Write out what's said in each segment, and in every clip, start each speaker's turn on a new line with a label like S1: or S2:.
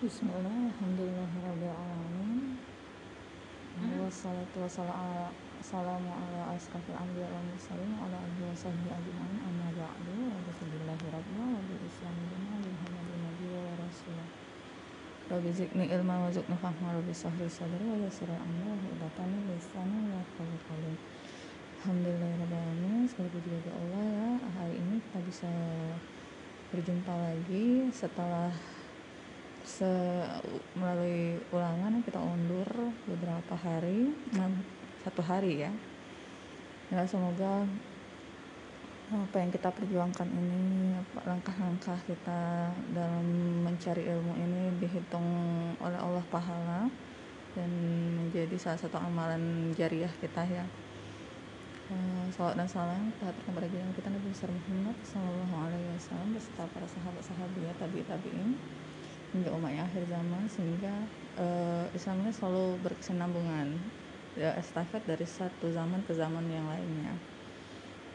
S1: Bismillah, alhamdulillahirrahmanirrahim Wassalatu wassalamu ala asrafil anbiya wal mursalin ala alihi wa sahbihi ajma'in. Amma ba'du. Wa billahi rabbil wa bil islam dina wa muhammadin nabiyya wa rasulullah Rabbi zidni ilma wa zidni fahma Rabbi sahri sadri wa yassir amri wa hidatan lisani wa qawli. Qawli Alhamdulillahirrahmanirrahim Sekali puji bagi Allah ya. Hari ini kita bisa berjumpa lagi setelah se melalui ulangan kita undur beberapa hari satu hari ya. Ya semoga apa yang kita perjuangkan ini langkah-langkah kita dalam mencari ilmu ini dihitung oleh Allah pahala dan menjadi salah satu amalan jariah kita ya. Uh, salawat dan salam kita kepada kita Nabi besar Muhammad Sallallahu Alaihi Wasallam beserta para sahabat-sahabat tabi tabiin hingga umatnya akhir zaman sehingga uh, Islam ini selalu berkesinambungan ya estafet dari satu zaman ke zaman yang lainnya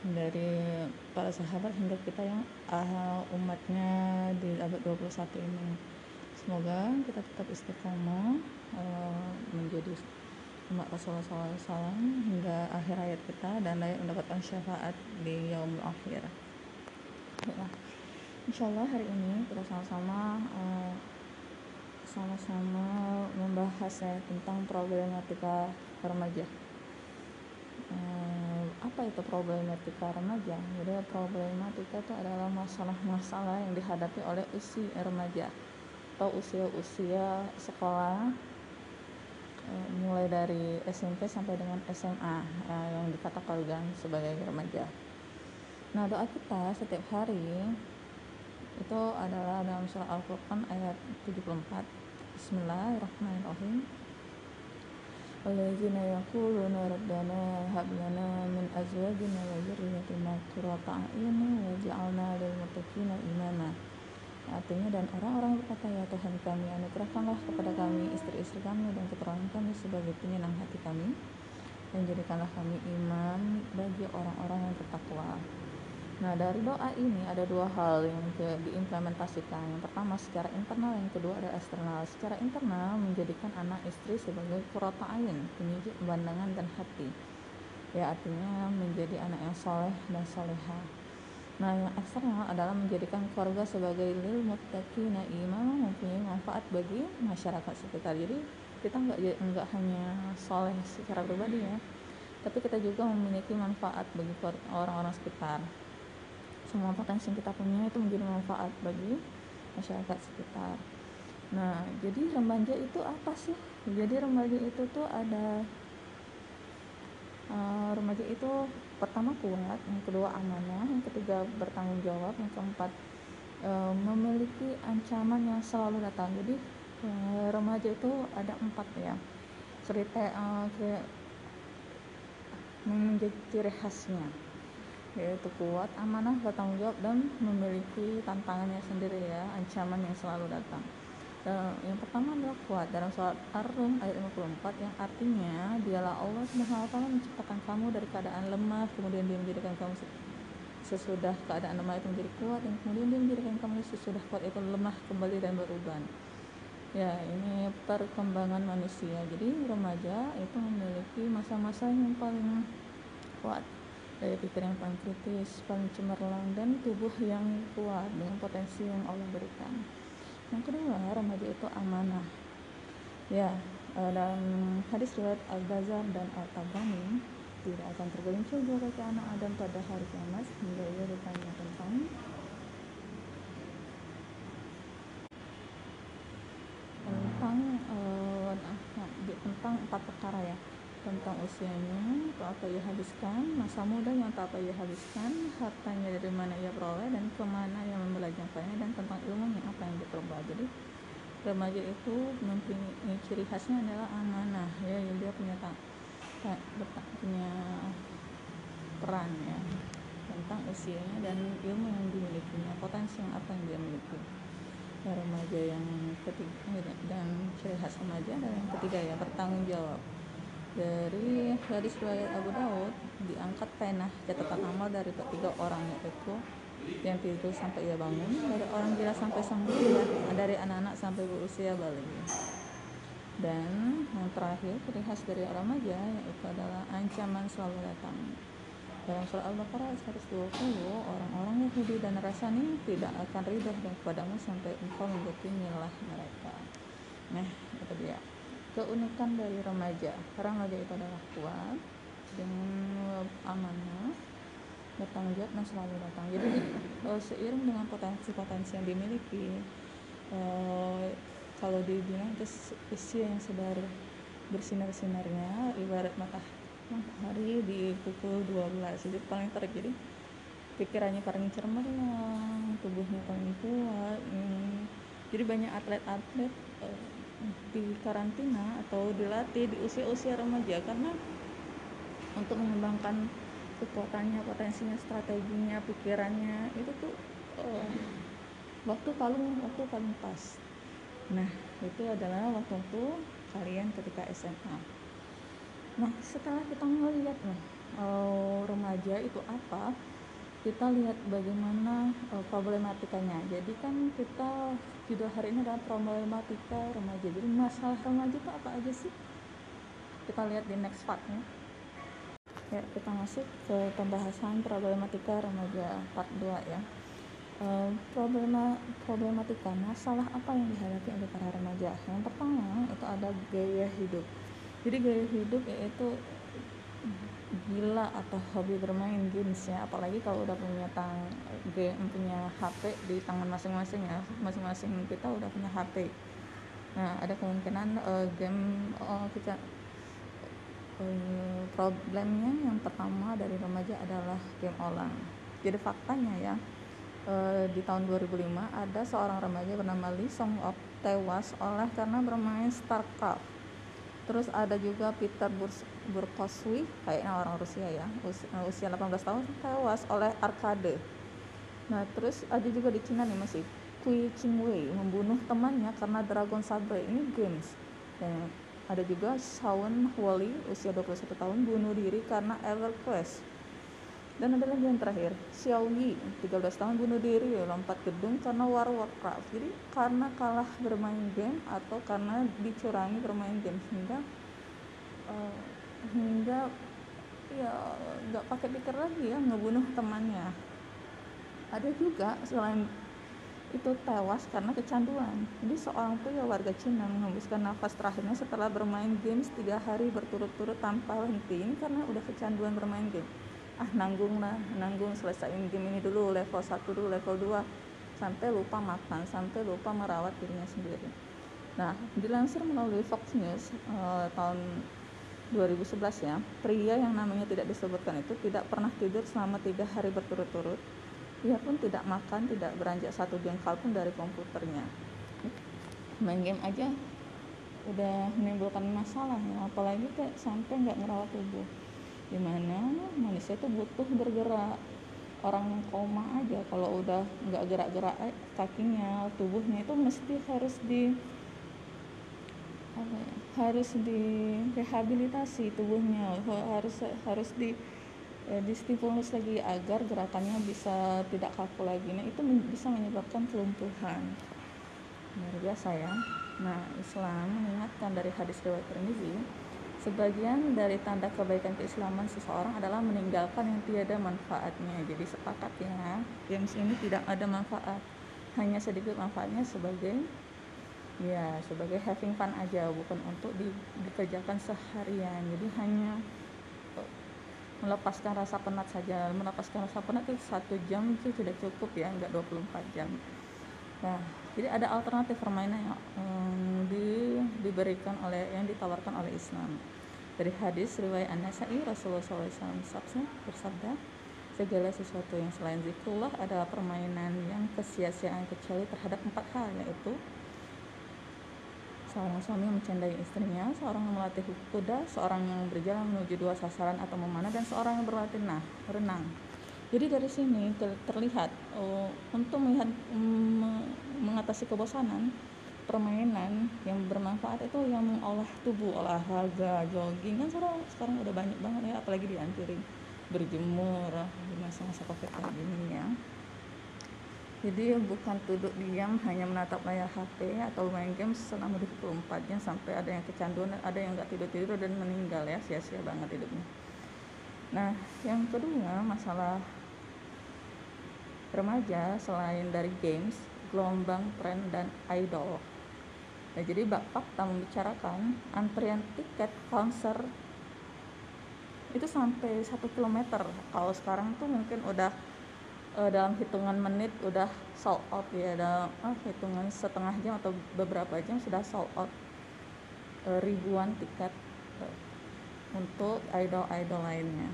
S1: dari para sahabat hingga kita yang uh, umatnya di abad 21 ini semoga kita tetap istiqomah uh, menjadi umat Rasulullah SAW hingga akhir hayat kita dan layak mendapatkan syafaat di yaumul akhir. Ya. Insya Allah hari ini kita sama-sama uh, sama-sama membahas ya tentang problematika remaja. Uh, apa itu problematika remaja? Jadi problematika itu adalah masalah-masalah yang dihadapi oleh usia remaja atau usia-usia sekolah uh, mulai dari SMP sampai dengan SMA yang dikatakan sebagai remaja. Nah doa kita setiap hari itu adalah dalam surah Al-Furqan ayat 74 Bismillahirrahmanirrahim. Alladzina yaquluna rabbana hab lana min azwajina wa dzurriyyatina qurrata a'yun waj'alna lil muttaqina imama. Artinya dan orang-orang berkata ya Tuhan kami anugerahkanlah kepada kami istri-istri kami dan keturunan kami sebagai penyenang hati kami. Dan jadikanlah kami imam bagi orang-orang yang bertakwa. Nah, dari doa ini ada dua hal yang diimplementasikan. Yang pertama secara internal, yang kedua ada eksternal. Secara internal menjadikan anak istri sebagai kurota ain, penyidik pandangan dan hati. Ya, artinya menjadi anak yang soleh dan soleha. Nah, yang eksternal adalah menjadikan keluarga sebagai lil muttaqina imam mempunyai manfaat bagi masyarakat sekitar. Jadi, kita nggak nggak hanya soleh secara pribadi ya, tapi kita juga memiliki manfaat bagi orang-orang sekitar semua potensi yang kita punya itu menjadi manfaat bagi masyarakat sekitar. Nah jadi remaja itu apa sih? Jadi remaja itu tuh ada uh, remaja itu pertama kuat yang kedua amanah yang ketiga bertanggung jawab yang keempat uh, memiliki ancaman yang selalu datang. Jadi uh, remaja itu ada empat ya. Cerita uh, menjadi ciri khasnya yaitu kuat, amanah, bertanggung jawab dan memiliki tantangannya sendiri ya, ancaman yang selalu datang. Dan yang pertama adalah kuat dalam surat Ar-Rum ayat 54 yang artinya dialah Allah Subhanahu wa taala menciptakan kamu dari keadaan lemah kemudian dia menjadikan kamu sesudah keadaan lemah itu menjadi kuat dan kemudian dia menjadikan kamu sesudah kuat itu lemah kembali dan berubah. Ya, ini perkembangan manusia. Jadi remaja itu memiliki masa-masa yang paling kuat daya pikir yang paling kritis, paling cemerlang, dan tubuh yang kuat dengan potensi yang Allah berikan. Yang kedua, remaja itu amanah. Ya, eh, dalam hadis riwayat Al-Bazar dan Al-Tabani, tidak akan tergelincir dua kaki anak Adam pada hari kiamat hingga ia ditanya tentang tentang uh, tentang empat perkara ya tentang usianya, apa ia habiskan, masa muda yang tak apa ia habiskan, hartanya dari mana ia peroleh dan ke mana yang membelanjakannya dan tentang ilmu yang apa yang diperoleh. Jadi remaja itu mempunyai ciri khasnya adalah amanah ya, yang dia punya tak, punya peran ya tentang usianya dan ilmu yang dimilikinya, potensi yang apa yang dia miliki. Ya, remaja yang ketiga dan ciri khas remaja dan yang ketiga ya bertanggung jawab dari hadis riwayat Abu Daud diangkat penah catatan amal dari ketiga orang yaitu yang tidur sampai ia bangun dari orang gila sampai sang gila dari anak-anak sampai berusia balik dan yang terakhir ciri khas dari remaja yaitu adalah ancaman selalu datang dalam surah Al-Baqarah 120, orang-orang Yahudi dan Nasrani tidak akan ridho kepadamu sampai engkau milah mereka. Nah, itu dia. Keunikan dari remaja. Remaja itu adalah kuat, dengan amanah, bertanggung jawab dan selalu datang. Jadi uh, seiring dengan potensi-potensi yang dimiliki, uh, kalau dibilang itu usia yang sedar bersinar-sinarnya, ibarat matahari matahari di pukul 12 jadi paling terjadi pikirannya paling cemerlang tubuhnya paling kuat hmm. jadi banyak atlet-atlet uh, di karantina atau dilatih di usia-usia remaja karena untuk mengembangkan kekuatannya potensinya strateginya pikirannya itu tuh uh, waktu paling waktu paling pas. Nah itu adalah waktu kalian ketika SMA nah setelah kita melihat nih uh, remaja itu apa kita lihat bagaimana uh, problematikanya. Jadi kan kita judul hari ini adalah problematika remaja. Jadi masalah remaja itu apa aja sih? Kita lihat di next partnya ya. Kita masuk ke pembahasan problematika remaja part 2 ya. Uh, problema problematika masalah apa yang dihadapi oleh para remaja? Yang pertama itu ada gaya hidup. Jadi gaya hidup yaitu gila atau hobi bermain games ya apalagi kalau udah punya tang game punya HP di tangan masing-masing ya masing-masing kita udah punya HP nah ada kemungkinan uh, game uh, kita uh, problemnya yang pertama dari remaja adalah game online. Jadi faktanya ya uh, di tahun 2005 ada seorang remaja bernama Lee Song Ok tewas oleh karena bermain StarCraft terus ada juga Peter Burkoswi kayaknya orang Rusia ya usia, usia 18 tahun tewas oleh arcade nah terus ada juga di Cina nih masih Kui Qingwei membunuh temannya karena Dragon Sabre ini games. Dan ada juga Shawn Wally usia 21 tahun bunuh diri karena EverQuest dan ada lagi yang terakhir Xiao Yi 13 tahun bunuh diri lompat gedung karena War Warcraft. Jadi karena kalah bermain game atau karena dicurangi bermain game sehingga uh, hingga ya nggak pakai pikir lagi ya ngebunuh temannya. Ada juga selain itu tewas karena kecanduan. Jadi seorang pria warga Cina menghembuskan nafas terakhirnya setelah bermain games tiga hari berturut-turut tanpa henti. Karena udah kecanduan bermain game ah nanggung lah nanggung selesaiin game ini dulu level 1 dulu level 2 sampai lupa makan sampai lupa merawat dirinya sendiri. Nah dilansir melalui Fox News uh, tahun 2011 ya pria yang namanya tidak disebutkan itu tidak pernah tidur selama tiga hari berturut-turut. Ia pun tidak makan tidak beranjak satu jengkal pun dari komputernya. Main game aja udah menimbulkan masalah ya apalagi kayak sampai nggak ngerawat tubuh di mana manusia itu butuh bergerak. Orang koma aja kalau udah nggak gerak-gerak eh, kakinya tubuhnya itu mesti harus di apa ya, harus direhabilitasi tubuhnya. Harus harus di eh, distimulus lagi agar gerakannya bisa tidak kaku lagi. Nah itu bisa menyebabkan kelumpuhan. Luar biasa ya. Nah Islam mengingatkan dari hadis riwayat Tirmizi Sebagian dari tanda kebaikan keislaman seseorang adalah meninggalkan yang tiada manfaatnya. Jadi sepakat ya, games ini tidak ada manfaat. Hanya sedikit manfaatnya sebagai ya sebagai having fun aja, bukan untuk di, dikerjakan seharian. Jadi hanya eh, melepaskan rasa penat saja. Melepaskan rasa penat itu satu jam itu sudah cukup ya, enggak 24 jam. Nah, jadi ada alternatif permainan yang um, di, diberikan oleh yang ditawarkan oleh Islam dari hadis riwayat An-Nasai Rasulullah SAW bersabda segala sesuatu yang selain zikrullah adalah permainan yang kesia-siaan kecuali terhadap empat hal yaitu seorang suami yang mencandai istrinya, seorang yang melatih kuda, seorang yang berjalan menuju dua sasaran atau memanah, dan seorang yang berlatih nah, renang. Jadi dari sini terlihat oh, untuk melihat mm, mengatasi kebosanan, permainan yang bermanfaat itu yang mengolah tubuh olahraga jogging kan sekarang sekarang udah banyak banget ya apalagi di berjemur di masa-masa covid kayak gini ya. Jadi bukan duduk diam hanya menatap layar HP atau main game selama 24 jam sampai ada yang kecanduan ada yang nggak tidur tidur dan meninggal ya sia-sia banget hidupnya. Nah yang kedua masalah remaja selain dari games gelombang tren dan idol. Nah jadi Bapak tak membicarakan antrian tiket konser itu sampai satu kilometer. Kalau sekarang tuh mungkin udah uh, dalam hitungan menit udah sold out ya dalam uh, hitungan setengah jam atau beberapa jam sudah sold out uh, ribuan tiket uh, untuk idol-idol lainnya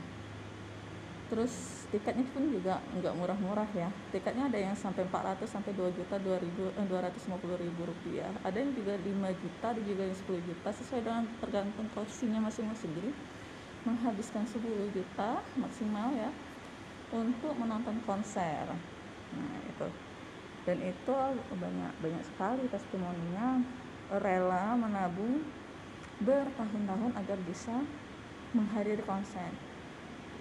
S1: terus tiketnya pun juga nggak murah-murah ya. Tiketnya ada yang sampai 400 sampai 2 juta 2000 eh, 250 ribu rupiah. Ada yang juga 5 juta ada juga yang 10 juta sesuai dengan tergantung kursinya masing-masing. Jadi menghabiskan 10 juta maksimal ya untuk menonton konser. Nah itu. Dan itu banyak banyak sekali testimoninya. Rela menabung bertahun-tahun agar bisa menghadiri konser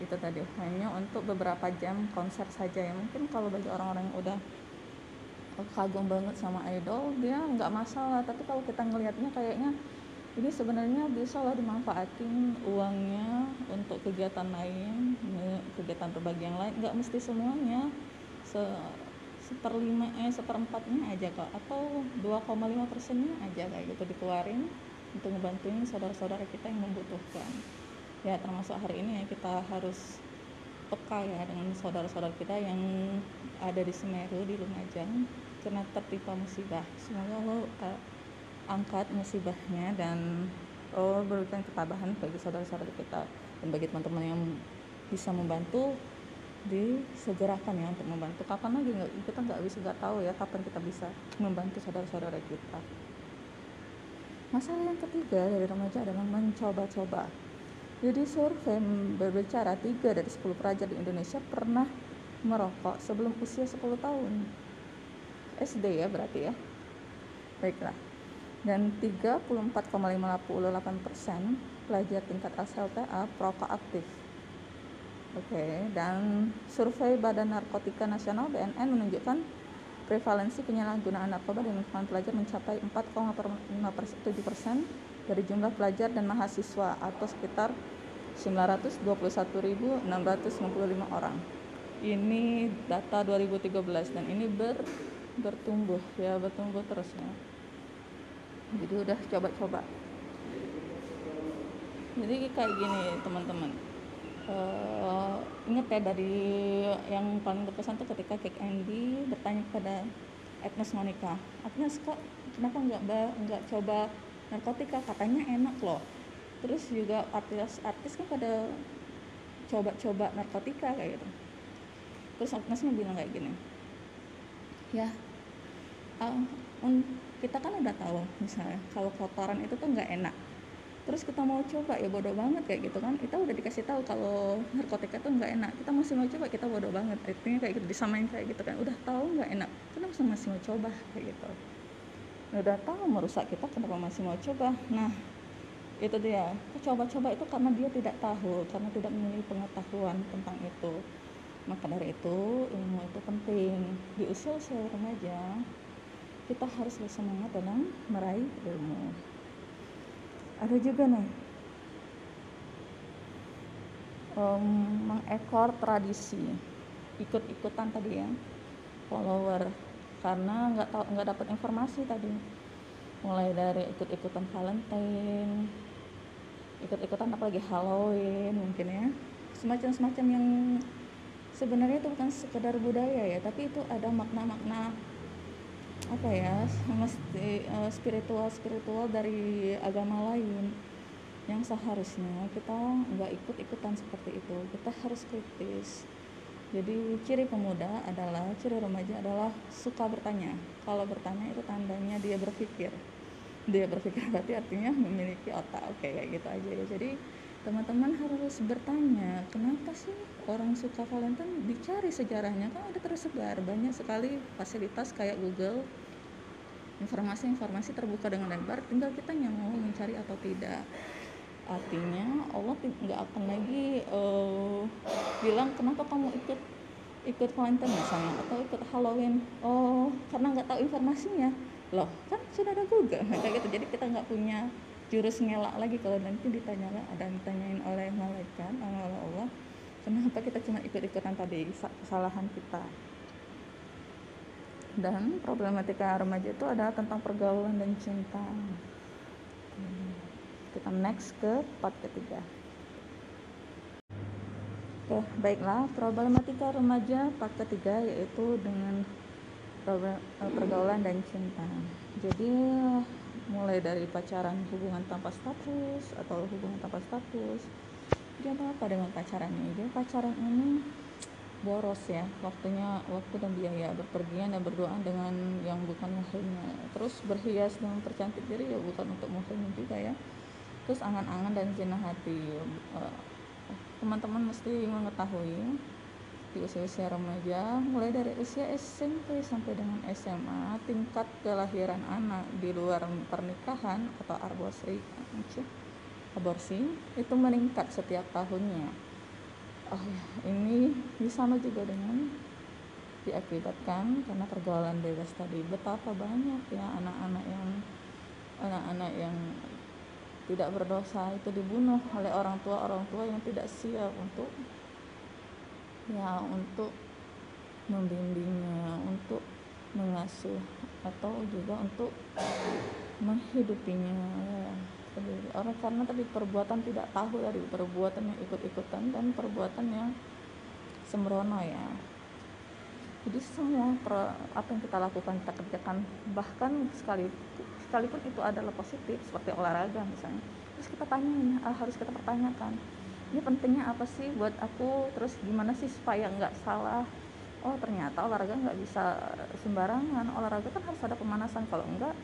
S1: itu tadi. Hanya untuk beberapa jam konser saja ya. Mungkin kalau bagi orang-orang yang udah kagum banget sama idol dia nggak masalah. Tapi kalau kita ngelihatnya kayaknya jadi sebenarnya bisa lah dimanfaatin uangnya untuk kegiatan lain kegiatan berbagi yang lain. Nggak mesti semuanya. Se seperlima eh seperempatnya aja kok. Atau 2,5 persennya aja kayak gitu dikeluarin untuk ngebantuin saudara-saudara kita yang membutuhkan ya termasuk hari ini ya kita harus peka ya dengan saudara-saudara kita yang ada di Semeru di Lumajang. Karena tertimpa musibah. Semoga Allah uh, angkat musibahnya dan oh, berikan ketabahan bagi saudara-saudara kita dan bagi teman-teman yang bisa membantu disegerakan ya untuk membantu. Kapan lagi nggak kita nggak bisa nggak tahu ya kapan kita bisa membantu saudara-saudara kita. Masalah yang ketiga dari remaja adalah mencoba-coba jadi survei berbicara 3 dari 10 pelajar di Indonesia pernah merokok sebelum usia 10 tahun SD ya berarti ya baiklah dan 34,58 persen pelajar tingkat SLTA perokok aktif. Oke, okay. dan survei Badan Narkotika Nasional BNN menunjukkan prevalensi penyalahgunaan narkoba di lingkungan pelajar mencapai 4,7 persen dari jumlah pelajar dan mahasiswa atau sekitar 921.655 orang. Ini data 2013 dan ini ber, bertumbuh ya bertumbuh terus ya. Jadi udah coba-coba. Jadi kayak gini teman-teman. Uh, inget ya dari yang paling berkesan tuh ketika Kek Andy bertanya kepada Agnes Monica Agnes kok kenapa nggak nggak coba narkotika katanya enak loh. Terus juga artis-artis kan pada coba-coba narkotika kayak gitu. Terus Agnesnya bilang kayak gini ya uh, kita kan udah tahu misalnya kalau kotoran itu tuh nggak enak. Terus kita mau coba ya bodoh banget kayak gitu kan. Kita udah dikasih tahu kalau narkotika tuh nggak enak. Kita masih mau coba kita bodoh banget. Artinya kayak gitu disamain kayak gitu kan. Udah tahu nggak enak kenapa masih mau coba kayak gitu udah tahu merusak kita kenapa masih mau coba? Nah itu dia. Coba-coba itu karena dia tidak tahu karena tidak memiliki pengetahuan tentang itu. Maka dari itu ilmu itu penting. Di usia usia remaja kita harus bersemangat dalam meraih ilmu. Ada juga nih um, mengekor tradisi ikut-ikutan tadi ya follower karena nggak tahu nggak dapat informasi tadi. Mulai dari ikut-ikutan Valentine ikut-ikutan apalagi Halloween mungkin ya. Semacam-semacam yang sebenarnya itu bukan sekedar budaya ya tapi itu ada makna-makna apa ya mesti uh, spiritual spiritual dari agama lain yang seharusnya kita nggak ikut ikutan seperti itu. Kita harus kritis jadi ciri pemuda adalah ciri remaja adalah suka bertanya. Kalau bertanya itu tandanya dia berpikir. Dia berpikir berarti artinya memiliki otak. Oke kayak gitu aja ya. Jadi teman-teman harus bertanya kenapa sih orang suka Valentine? Dicari sejarahnya. Kan ada tersebar. Banyak sekali fasilitas kayak Google. Informasi-informasi terbuka dengan lebar tinggal kita yang mau mencari atau tidak artinya Allah nggak akan lagi uh, bilang kenapa kamu ikut ikut Valentine misalnya atau ikut Halloween? Oh karena nggak tahu informasinya. Loh kan sudah ada Google kayak gitu. Jadi kita nggak punya jurus ngelak lagi. Kalau nanti ditanya ada ditanyain oleh malaikat oleh Allah kenapa kita cuma ikut-ikutan tadi kesalahan kita? Dan problematika remaja itu adalah tentang pergaulan dan cinta kita next ke part ketiga Oke, baiklah. Problematika remaja part ketiga yaitu dengan eh, pergaulan dan cinta. Jadi mulai dari pacaran hubungan tanpa status atau hubungan tanpa status. Jadi apa dengan pacarannya? Jadi pacaran ini boros ya waktunya waktu dan biaya berpergian dan berdoa dengan yang bukan muhrimnya terus berhias dengan percantik diri ya bukan untuk muhrimnya juga ya terus angan-angan dan zina hati. Eh, teman-teman mesti mengetahui di usia-usia remaja mulai dari usia SMP sampai dengan SMA tingkat kelahiran anak di luar pernikahan atau aborsi aborsi itu meningkat setiap tahunnya. Oh ya ini sama juga dengan diakibatkan karena pergaulan bebas tadi. Betapa banyak ya anak-anak yang anak-anak yang tidak berdosa itu dibunuh oleh orang tua orang tua yang tidak siap untuk ya untuk membimbingnya untuk mengasuh atau juga untuk menghidupinya ya. orang karena tadi perbuatan tidak tahu dari perbuatan yang ikut-ikutan dan perbuatan yang sembrono ya jadi semua apa yang kita lakukan kita kerjakan bahkan sekali sekalipun itu adalah positif seperti olahraga misalnya terus kita tanya uh, harus kita pertanyakan ini pentingnya apa sih buat aku? Terus gimana sih supaya nggak salah? Oh ternyata olahraga nggak bisa sembarangan. Olahraga kan harus ada pemanasan. Kalau enggak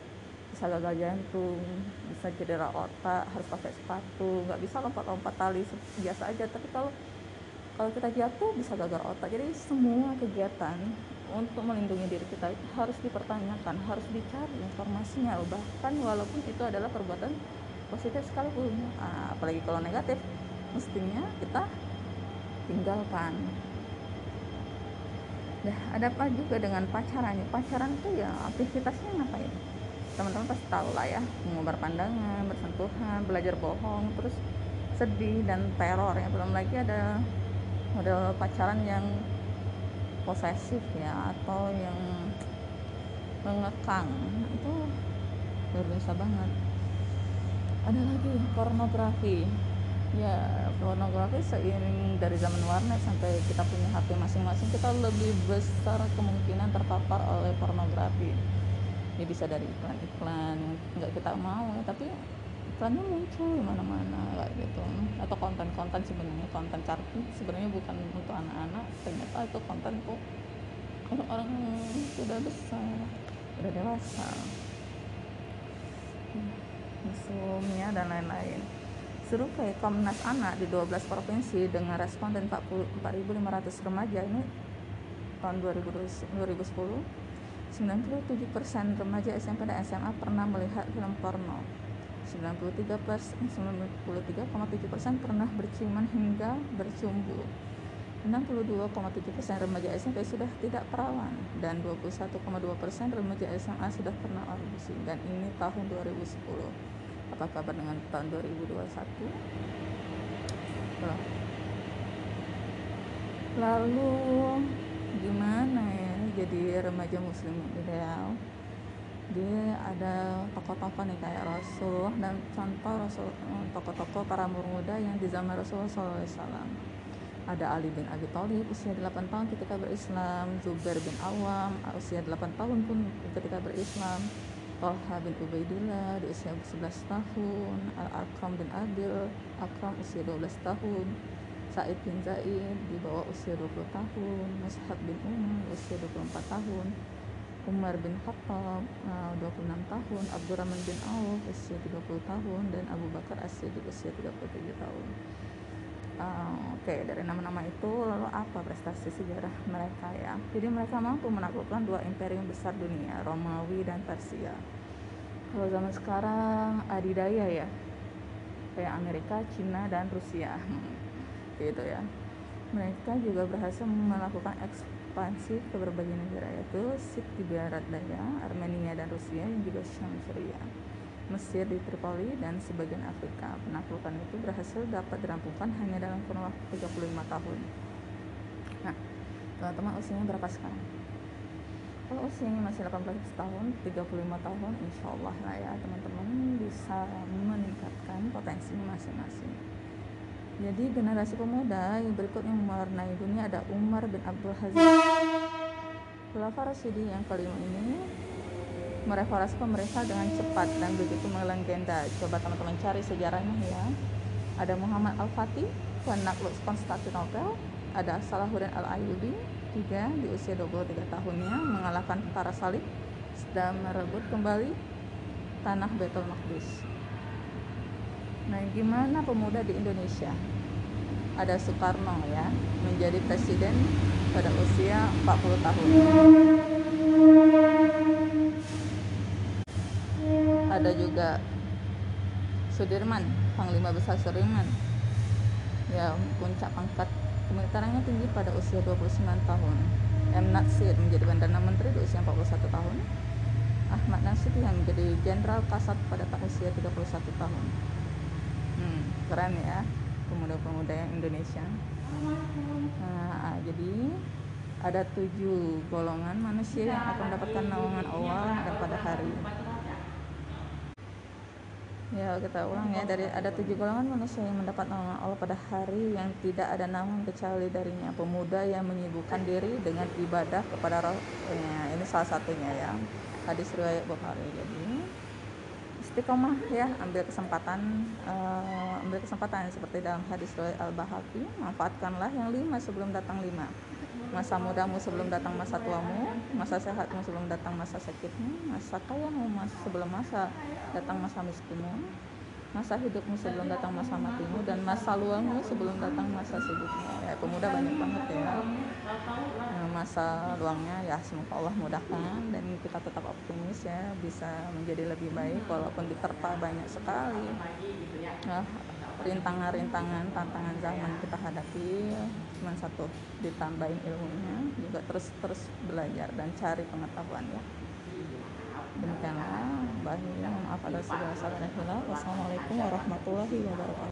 S1: bisa gagal jantung bisa cedera otak harus pakai sepatu nggak bisa lompat-lompat tali biasa aja. Tapi kalau kalau kita jatuh bisa gagal otak. Jadi semua kegiatan untuk melindungi diri kita itu harus dipertanyakan, harus dicari informasinya. Bahkan walaupun itu adalah perbuatan positif sekalipun. Nah, apalagi kalau negatif mestinya kita tinggalkan. Nah ada apa juga dengan pacaran? Pacaran itu ya aktivitasnya ngapain? Teman-teman pasti tahu lah ya mengubah pandangan bersentuhan belajar bohong terus sedih dan teror ya. Belum lagi ada model pacaran yang posesif ya atau yang mengekang itu luar biasa banget. Ada lagi pornografi. Ya pornografi seiring dari zaman warnet sampai kita punya HP masing-masing kita lebih besar kemungkinan terpapar oleh pornografi. Ya bisa dari iklan-iklan yang nggak kita mau tapi iklannya muncul di mana-mana kayak gitu. Atau konten-konten sebenarnya konten kartun sebenarnya bukan untuk anak-anak. Ternyata itu konten untuk orang-orang sudah besar sudah dewasa. Museumnya dan lain-lain. Survei Komnas Anak di 12 provinsi dengan responden 4.500 remaja. Ini tahun 2010 97% remaja SMP dan SMA pernah melihat film porno 93 persen 93,7 persen pernah berciuman hingga bercumbu. 62,7 persen remaja SMP sudah tidak perawan dan 21,2 persen remaja SMA sudah pernah orasi dan ini tahun 2010 apa kabar dengan tahun 2021 lalu gimana ya? Jadi remaja muslim ideal dia ada tokoh-tokoh nih kayak Rasul dan contoh Rasul eh, tokoh-tokoh para muda yang di zaman Rasulullah SAW ada Ali bin Abi Thalib usia 8 tahun ketika berislam. Zubair bin Awam usia 8 tahun pun ketika berislam. Talha bin Ubaidillah di usia 11 tahun. Al-Akram bin Adil Akram usia 12 tahun. Said bin Zaid di bawah usia 20 tahun. Mushab bin Umar usia 24 tahun Umar bin Khattab uh, 26 tahun, Abdurrahman bin Auf usia 30 tahun dan Abu Bakar As-Siddiq usia 37 tahun. Uh, Oke, okay, dari nama-nama itu lalu apa prestasi sejarah mereka ya? Jadi mereka mampu menaklukkan dua imperium besar dunia, Romawi dan Persia. Kalau zaman sekarang adidaya ya, kayak Amerika, Cina dan Rusia, gitu ya. mereka juga berhasil melakukan ekspansi ke berbagai negara yaitu Sik di barat daya, Armenia dan Rusia yang juga Syam. Mesir di Tripoli dan sebagian Afrika. Penaklukan itu berhasil dapat dirampungkan hanya dalam kurun waktu 35 tahun. Nah, teman-teman usianya berapa sekarang? Kalau usianya masih 18 tahun, 35 tahun, insya Allah lah ya teman-teman bisa meningkatkan potensinya masing-masing. Jadi generasi pemuda yang berikutnya mewarnai dunia ada Umar bin Abdul Aziz. Khulafaur Rasyidi yang kelima ini mereformasi pemerintah dengan cepat dan begitu melegenda. Coba teman-teman cari sejarahnya ya. Ada Muhammad Al-Fatih, penakluk Konstantinopel, ada Salahuddin Al-Ayyubi, juga di usia 23 tahunnya mengalahkan tentara salib dan merebut kembali tanah Betul Maqdis. Nah, gimana pemuda di Indonesia? Ada Soekarno ya, menjadi presiden pada usia 40 tahun. ada juga Sudirman Panglima Besar Sudirman ya puncak pangkat kemiliterannya tinggi pada usia 29 tahun M. Natsir menjadi Perdana Menteri di usia 41 tahun Ahmad Nasution menjadi Jenderal Kasat pada usia 31 tahun hmm, keren ya pemuda-pemuda yang Indonesia. Nah, jadi ada tujuh golongan manusia yang akan mendapatkan naungan Allah pada hari Ya kita ulang ya dari ada tujuh golongan manusia yang mendapat nama Allah pada hari yang tidak ada namun kecuali darinya. Pemuda yang menyibukkan diri dengan ibadah kepada roh ini salah satunya ya hadis riwayat Bukhari. Jadi istiqomah ya ambil kesempatan uh, ambil kesempatan seperti dalam hadis Al Bahaki manfaatkanlah yang lima sebelum datang lima. Masa mudamu sebelum datang masa tuamu masa sehatmu sebelum datang masa sakitmu masa kayamu mas sebelum masa datang masa miskinmu masa hidupmu sebelum datang masa matimu dan masa luangmu sebelum datang masa sibukmu. Ya pemuda banyak banget ya masa luangnya ya semoga Allah mudahkan. Dan kita tetap optimis ya bisa menjadi lebih baik walaupun diterpa banyak sekali nah, rintangan-rintangan tantangan zaman kita hadapi. Cuma satu ditambahin ilmunya juga terus terus belajar dan cari pengetahuan ya. Demikianlah bahagia maaf ada segala salah dan wassalamualaikum warahmatullahi wabarakatuh